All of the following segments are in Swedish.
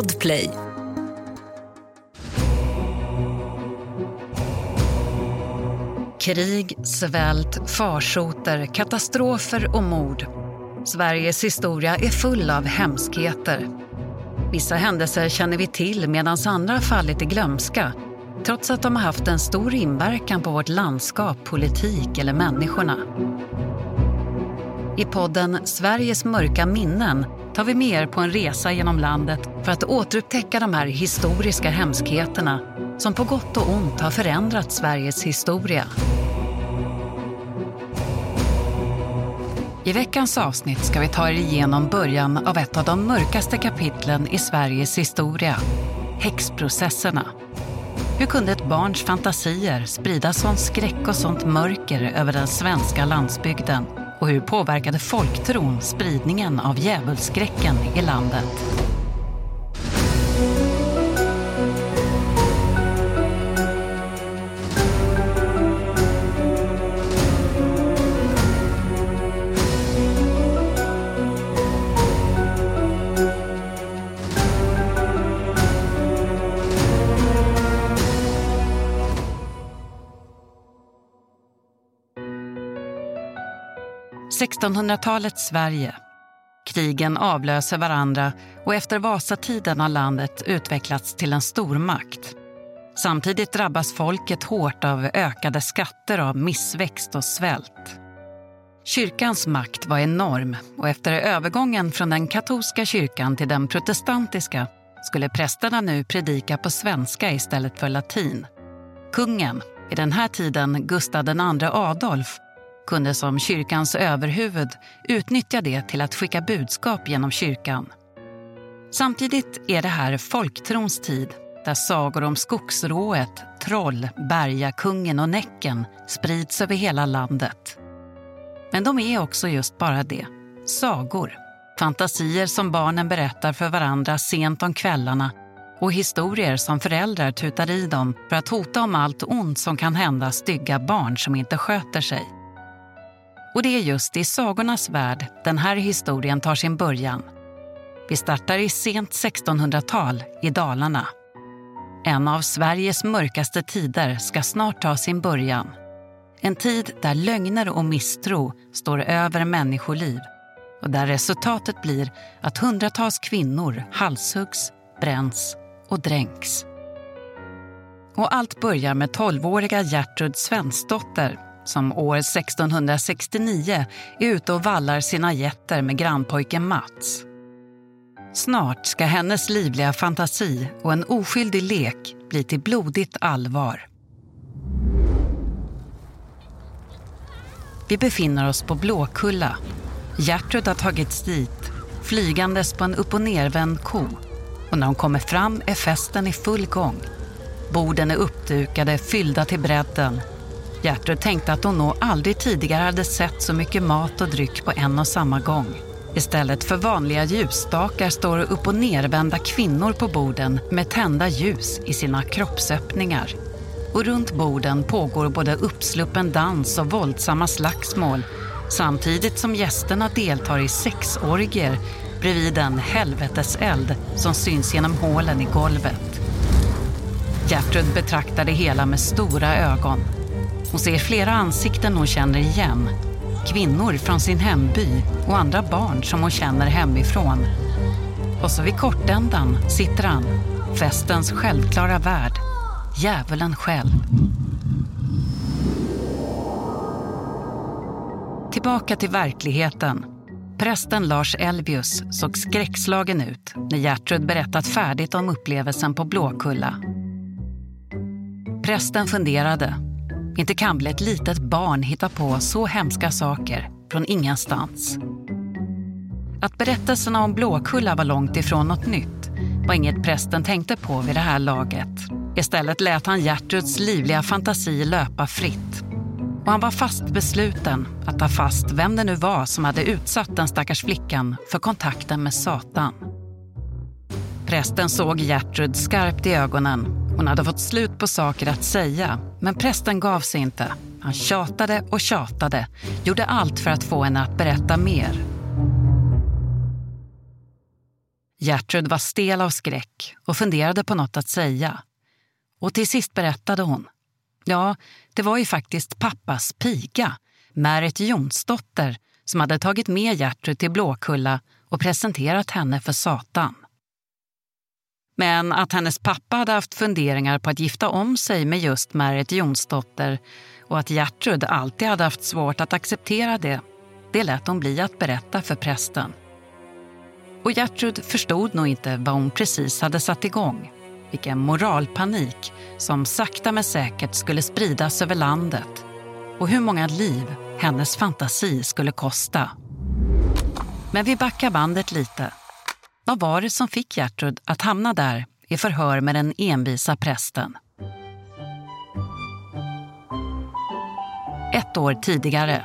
Podplay. Krig, svält, farsoter, katastrofer och mord. Sveriges historia är full av hemskheter. Vissa händelser känner vi till medan andra fallit i glömska trots att de har haft en stor inverkan på vårt landskap, politik eller människorna. I podden Sveriges mörka minnen tar vi med er på en resa genom landet för att återupptäcka de här historiska hemskheterna som på gott och ont har förändrat Sveriges historia. I veckans avsnitt ska vi ta er igenom början av ett av de mörkaste kapitlen i Sveriges historia, häxprocesserna. Hur kunde ett barns fantasier sprida sån skräck och sånt mörker över den svenska landsbygden? Och hur påverkade folktron spridningen av djävulsskräcken i landet? 1600-talets Sverige. Krigen avlöser varandra och efter Vasatiden har landet utvecklats till en stormakt. Samtidigt drabbas folket hårt av ökade skatter av missväxt och svält. Kyrkans makt var enorm och efter övergången från den katolska kyrkan till den protestantiska skulle prästerna nu predika på svenska istället för latin. Kungen, i den här tiden Gustav II Adolf, kunde som kyrkans överhuvud utnyttja det till att skicka budskap genom kyrkan. Samtidigt är det här folktrons tid där sagor om skogsrået, troll, bergakungen och Näcken sprids över hela landet. Men de är också just bara det, sagor. Fantasier som barnen berättar för varandra sent om kvällarna och historier som föräldrar tutar i dem för att hota om allt ont som kan hända stygga barn som inte sköter sig. Och det är just i sagornas värld den här historien tar sin början. Vi startar i sent 1600-tal i Dalarna. En av Sveriges mörkaste tider ska snart ta sin början. En tid där lögner och misstro står över människoliv och där resultatet blir att hundratals kvinnor halshuggs, bränns och dränks. Och allt börjar med tolvåriga Gertrud Svensdotter som år 1669 är ute och vallar sina getter med grannpojken Mats. Snart ska hennes livliga fantasi och en oskyldig lek bli till blodigt allvar. Vi befinner oss på Blåkulla. Gertrud har tagits dit, flygandes på en upp och nervänd ko. Och när hon kommer fram är festen i full gång. Borden är uppdukade, fyllda till bredden Gertrud tänkte att hon nog aldrig tidigare hade sett så mycket mat och dryck på en och samma gång. Istället för vanliga ljusstakar står upp och nervända kvinnor på borden med tända ljus i sina kroppsöppningar. Och runt borden pågår både uppsluppen dans och våldsamma slagsmål samtidigt som gästerna deltar i sexorgier bredvid en helveteseld som syns genom hålen i golvet. Gertrud betraktar det hela med stora ögon hon ser flera ansikten hon känner igen. Kvinnor från sin hemby och andra barn som hon känner hemifrån. Och så vid kortändan sitter han, festens självklara värd, djävulen själv. Tillbaka till verkligheten. Prästen Lars Elvius såg skräckslagen ut när Gertrud berättat färdigt om upplevelsen på Blåkulla. Prästen funderade inte kan väl ett litet barn hitta på så hemska saker från ingenstans? Att berättelserna om Blåkulla var långt ifrån något nytt var inget prästen tänkte på vid det här laget. Istället lät han Gertruds livliga fantasi löpa fritt. Och han var fast besluten att ta fast vem det nu var som hade utsatt den stackars flickan för kontakten med Satan. Prästen såg Gertrud skarpt i ögonen hon hade fått slut på saker att säga, men prästen gav sig inte. Han tjatade och tjatade, gjorde allt för att få henne att berätta mer. Gertrud var stel av skräck och funderade på något att säga. Och till sist berättade hon. Ja, det var ju faktiskt pappas piga, Märit Jonsdotter, som hade tagit med Gertrud till Blåkulla och presenterat henne för Satan. Men att hennes pappa hade haft funderingar på att gifta om sig med just Märit Jonsdotter och att Gertrud alltid hade haft svårt att acceptera det, det lät hon bli att berätta för prästen. Och Gertrud förstod nog inte vad hon precis hade satt igång. Vilken moralpanik som sakta men säkert skulle spridas över landet och hur många liv hennes fantasi skulle kosta. Men vi backar bandet lite. Vad var det som fick Gertrud att hamna där i förhör med den envisa prästen? Ett år tidigare.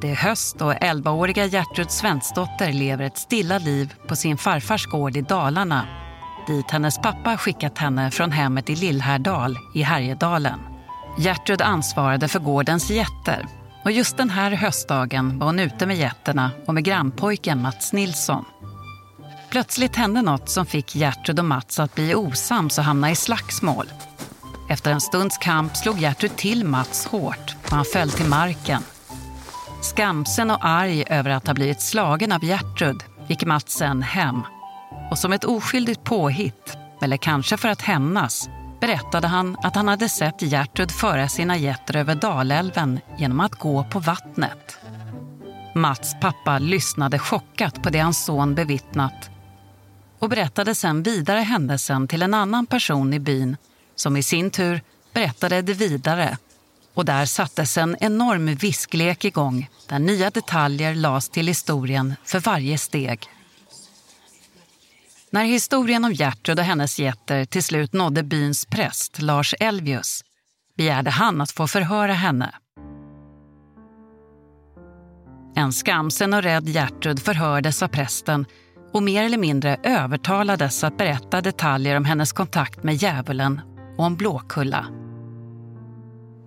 Det är höst och 11-åriga Gertrud Svensdotter lever ett stilla liv på sin farfars gård i Dalarna dit hennes pappa skickat henne från hemmet i Lillhärdal i Härjedalen. Gertrud ansvarade för gårdens getter och just den här höstdagen var hon ute med getterna och med grannpojken Mats Nilsson. Plötsligt hände något som fick Gertrud och Mats att bli osams och hamna i slagsmål. Efter en stunds kamp slog Gertrud till Mats hårt och han föll till marken. Skamsen och arg över att ha blivit slagen av Gertrud gick Mats sen hem. Och som ett oskyldigt påhitt, eller kanske för att hämnas, berättade han att han hade sett Gertrud föra sina getter över Dalälven genom att gå på vattnet. Mats pappa lyssnade chockat på det hans son bevittnat och berättade sen vidare händelsen till en annan person i byn som i sin tur berättade det vidare. Och där sattes en enorm visklek igång där nya detaljer lades till historien för varje steg. När historien om Gertrud och hennes getter till slut nådde byns präst Lars Elvius begärde han att få förhöra henne. En skamsen och rädd Gertrud förhördes av prästen och mer eller mindre övertalades att berätta detaljer om hennes kontakt med djävulen och om Blåkulla.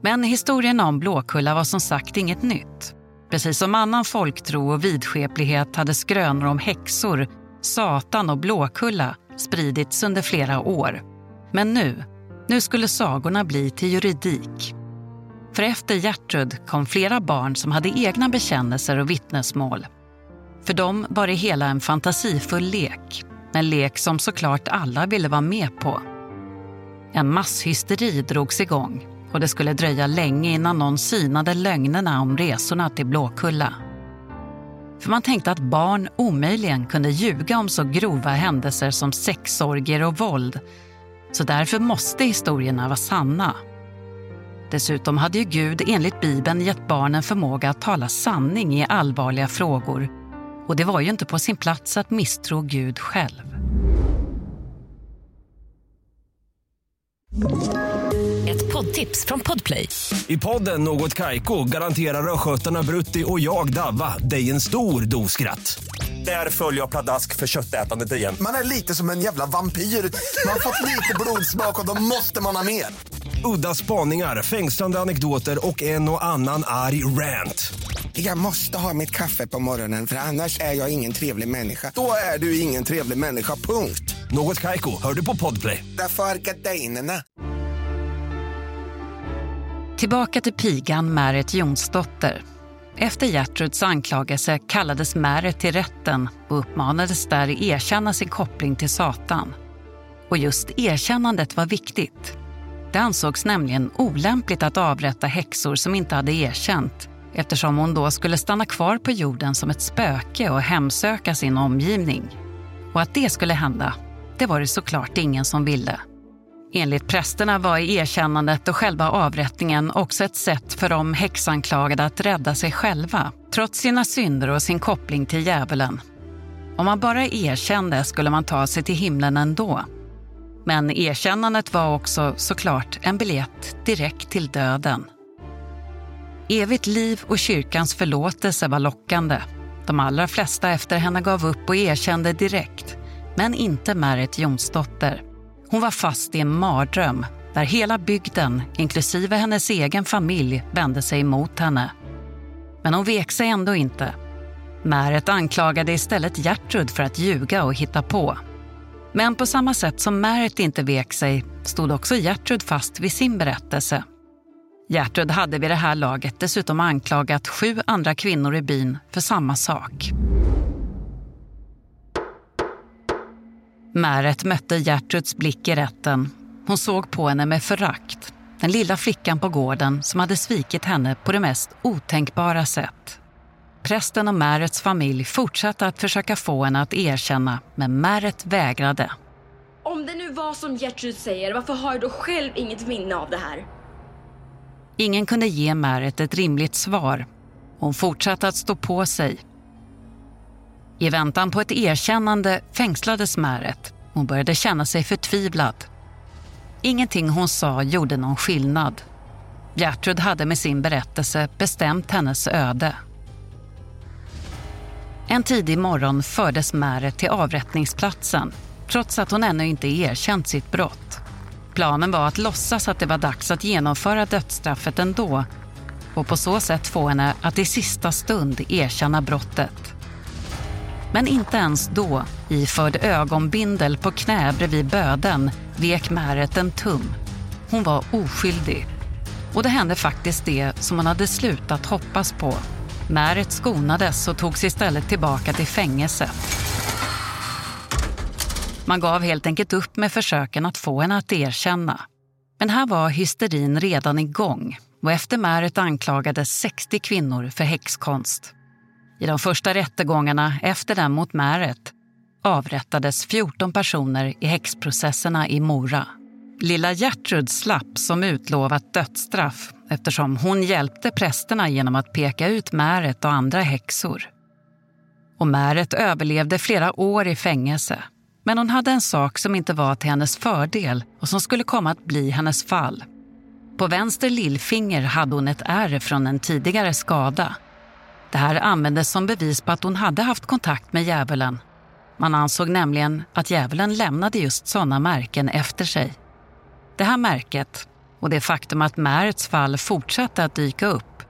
Men historien om Blåkulla var som sagt inget nytt. Precis som annan folktro och vidskeplighet hade skrönor om häxor, Satan och Blåkulla spridits under flera år. Men nu, nu skulle sagorna bli till juridik. För efter Gertrud kom flera barn som hade egna bekännelser och vittnesmål. För dem var det hela en fantasifull lek. En lek som såklart alla ville vara med på. En masshysteri drogs igång och det skulle dröja länge innan någon synade lögnerna om resorna till Blåkulla. För man tänkte att barn omöjligen kunde ljuga om så grova händelser som sexorger och våld. Så därför måste historierna vara sanna. Dessutom hade ju Gud enligt Bibeln gett barnen förmåga att tala sanning i allvarliga frågor. Och det var ju inte på sin plats att misstro Gud själv. Ett poddtips från Podplay. I podden Något Kaiko garanterar östgötarna Brutti och jag, Davva, dig en stor dos skratt. Där följer jag pladask för köttätandet igen. Man är lite som en jävla vampyr. Man har fått lite blodsmak och då måste man ha mer. Udda spaningar, fängslande anekdoter och en och annan arg rant. Jag måste ha mitt kaffe på morgonen för annars är jag ingen trevlig människa. Då är du ingen trevlig människa, punkt. Något Kaiko, hör du på Podplay. Därför är gardinerna. Tillbaka till pigan Märet Jonsdotter. Efter Gertruds anklagelse kallades Märet till rätten och uppmanades där erkänna sin koppling till Satan. Och just erkännandet var viktigt. Det ansågs nämligen olämpligt att avrätta häxor som inte hade erkänt eftersom hon då skulle stanna kvar på jorden som ett spöke och hemsöka sin omgivning. Och att det skulle hända, det var det såklart ingen som ville. Enligt prästerna var erkännandet och själva avrättningen också ett sätt för de häxanklagade att rädda sig själva, trots sina synder och sin koppling till djävulen. Om man bara erkände skulle man ta sig till himlen ändå. Men erkännandet var också såklart en biljett direkt till döden. Evigt liv och kyrkans förlåtelse var lockande. De allra flesta efter henne gav upp och erkände direkt, men inte Märit Jonsdotter. Hon var fast i en mardröm där hela bygden, inklusive hennes egen familj, vände sig emot henne. Men hon vek sig ändå inte. Märet anklagade istället Gertrud för att ljuga och hitta på. Men på samma sätt som Märet inte vek sig stod också Gertrud fast vid sin berättelse. Gertrud hade vid det här laget dessutom anklagat sju andra kvinnor i byn för samma sak. Märet mötte Gertruds blick i rätten. Hon såg på henne med förakt. Den lilla flickan på gården som hade svikit henne på det mest otänkbara sätt. Prästen och Märets familj fortsatte att försöka få henne att erkänna, men Märet vägrade. Om det nu var som Gertrud säger, varför har jag då själv inget minne av det här? Ingen kunde ge Märet ett rimligt svar. Hon fortsatte att stå på sig. I väntan på ett erkännande fängslades Märet. Hon började känna sig förtvivlad. Ingenting hon sa gjorde någon skillnad. Gertrud hade med sin berättelse bestämt hennes öde. En tidig morgon fördes Märet till avrättningsplatsen trots att hon ännu inte erkänt sitt brott. Planen var att låtsas att det var dags att genomföra dödsstraffet ändå och på så sätt få henne att i sista stund erkänna brottet. Men inte ens då, iförd ögonbindel på knä bredvid böden, vek Märet en tum. Hon var oskyldig. Och det hände faktiskt det som hon hade slutat hoppas på. Märet skonades och togs istället tillbaka till fängelset. Man gav helt enkelt upp med försöken att få henne att erkänna. Men här var hysterin redan igång och efter Märet anklagades 60 kvinnor för häxkonst. I de första rättegångarna efter den mot Märet avrättades 14 personer i häxprocesserna i Mora. Lilla Gertrud slapp som utlovat dödsstraff eftersom hon hjälpte prästerna genom att peka ut Märet och andra häxor. Och Märet överlevde flera år i fängelse. Men hon hade en sak som inte var till hennes fördel och som skulle komma att bli hennes fall. På vänster lillfinger hade hon ett ärr från en tidigare skada det här användes som bevis på att hon hade haft kontakt med djävulen. Man ansåg nämligen att djävulen lämnade just sådana märken efter sig. Det här märket och det faktum att Märets fall fortsatte att dyka upp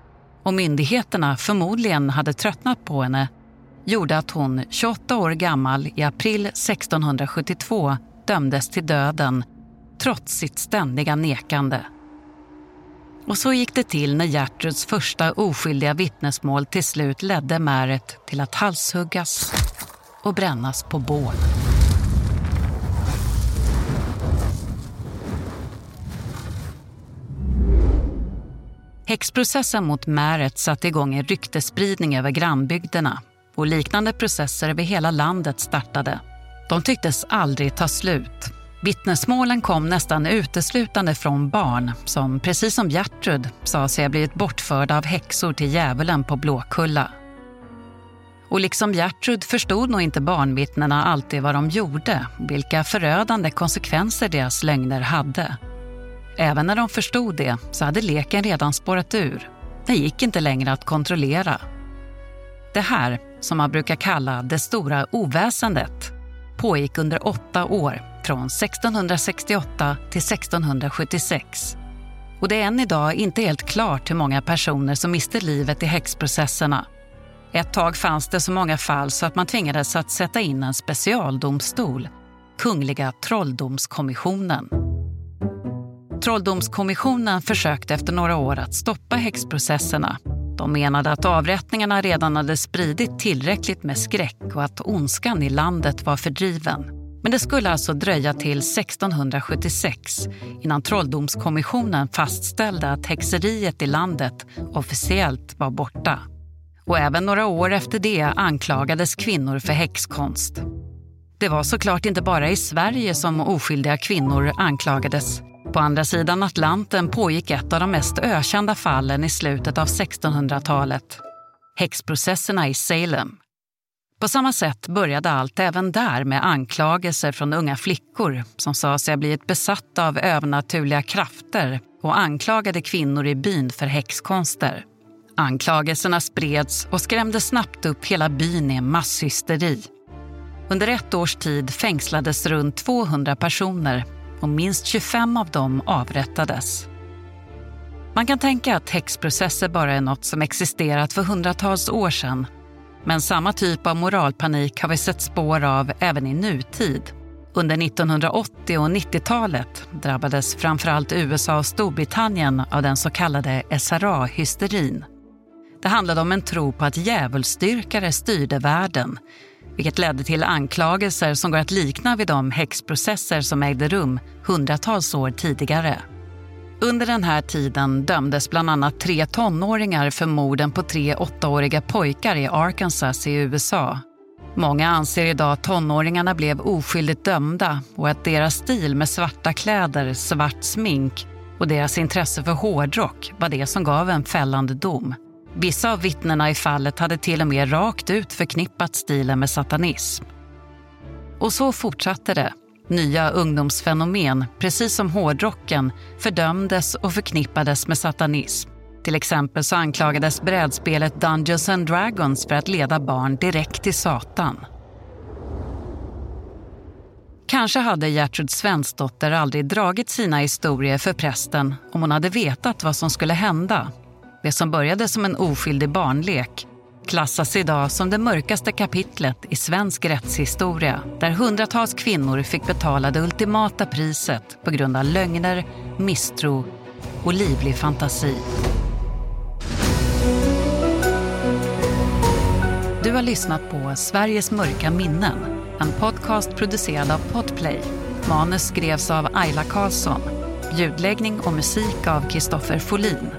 och myndigheterna förmodligen hade tröttnat på henne gjorde att hon, 28 år gammal, i april 1672 dömdes till döden trots sitt ständiga nekande. Och så gick det till när Gertruds första oskyldiga vittnesmål till slut ledde Märet till att halshuggas och brännas på bål. Häxprocessen mot Märet satte igång en ryktespridning över grannbygderna och liknande processer över hela landet startade. De tycktes aldrig ta slut Vittnesmålen kom nästan uteslutande från barn som, precis som Gertrud, sa sig ha blivit bortförda av häxor till djävulen på Blåkulla. Och liksom Gertrud förstod nog inte barnvittnena alltid vad de gjorde vilka förödande konsekvenser deras lögner hade. Även när de förstod det så hade leken redan spårat ur. Det gick inte längre att kontrollera. Det här, som man brukar kalla det stora oväsendet, pågick under åtta år från 1668 till 1676. Och det är än idag inte helt klart hur många personer som miste livet i häxprocesserna. Ett tag fanns det så många fall så att man tvingades att sätta in en specialdomstol, Kungliga trolldomskommissionen. Trolldomskommissionen försökte efter några år att stoppa häxprocesserna. De menade att avrättningarna redan hade spridit tillräckligt med skräck och att ondskan i landet var fördriven. Men det skulle alltså dröja till 1676 innan Trolldomskommissionen fastställde att häxeriet i landet officiellt var borta. Och även några år efter det anklagades kvinnor för häxkonst. Det var såklart inte bara i Sverige som oskyldiga kvinnor anklagades. På andra sidan Atlanten pågick ett av de mest ökända fallen i slutet av 1600-talet. Häxprocesserna i Salem. På samma sätt började allt även där med anklagelser från unga flickor som sa sig ha blivit besatta av övernaturliga krafter och anklagade kvinnor i byn för häxkonster. Anklagelserna spreds och skrämde snabbt upp hela byn i masshysteri. Under ett års tid fängslades runt 200 personer och minst 25 av dem avrättades. Man kan tänka att häxprocesser bara är något som existerat för hundratals år sedan Men samma typ av moralpanik har vi sett spår av även i nutid. Under 1980 och 90-talet drabbades framförallt USA och Storbritannien av den så kallade SRA-hysterin. Det handlade om en tro på att djävulsdyrkare styrde världen vilket ledde till anklagelser som går att likna vid de häxprocesser som ägde rum hundratals år tidigare. Under den här tiden dömdes bland annat tre tonåringar för morden på tre åttaåriga pojkar i Arkansas i USA. Många anser idag att tonåringarna blev oskyldigt dömda och att deras stil med svarta kläder, svart smink och deras intresse för hårdrock var det som gav en fällande dom. Vissa av vittnena i fallet hade till och med rakt ut förknippat stilen med satanism. Och så fortsatte det. Nya ungdomsfenomen, precis som hårdrocken, fördömdes och förknippades med satanism. Till exempel så anklagades brädspelet Dungeons and Dragons för att leda barn direkt till Satan. Kanske hade Gertrud Svensdotter aldrig dragit sina historier för prästen om hon hade vetat vad som skulle hända det som började som en oskyldig barnlek klassas idag som det mörkaste kapitlet i svensk rättshistoria där hundratals kvinnor fick betala det ultimata priset på grund av lögner, misstro och livlig fantasi. Du har lyssnat på Sveriges mörka minnen, en podcast producerad av Podplay. Manus skrevs av Ayla Karlsson. Ljudläggning och musik av Kristoffer Folin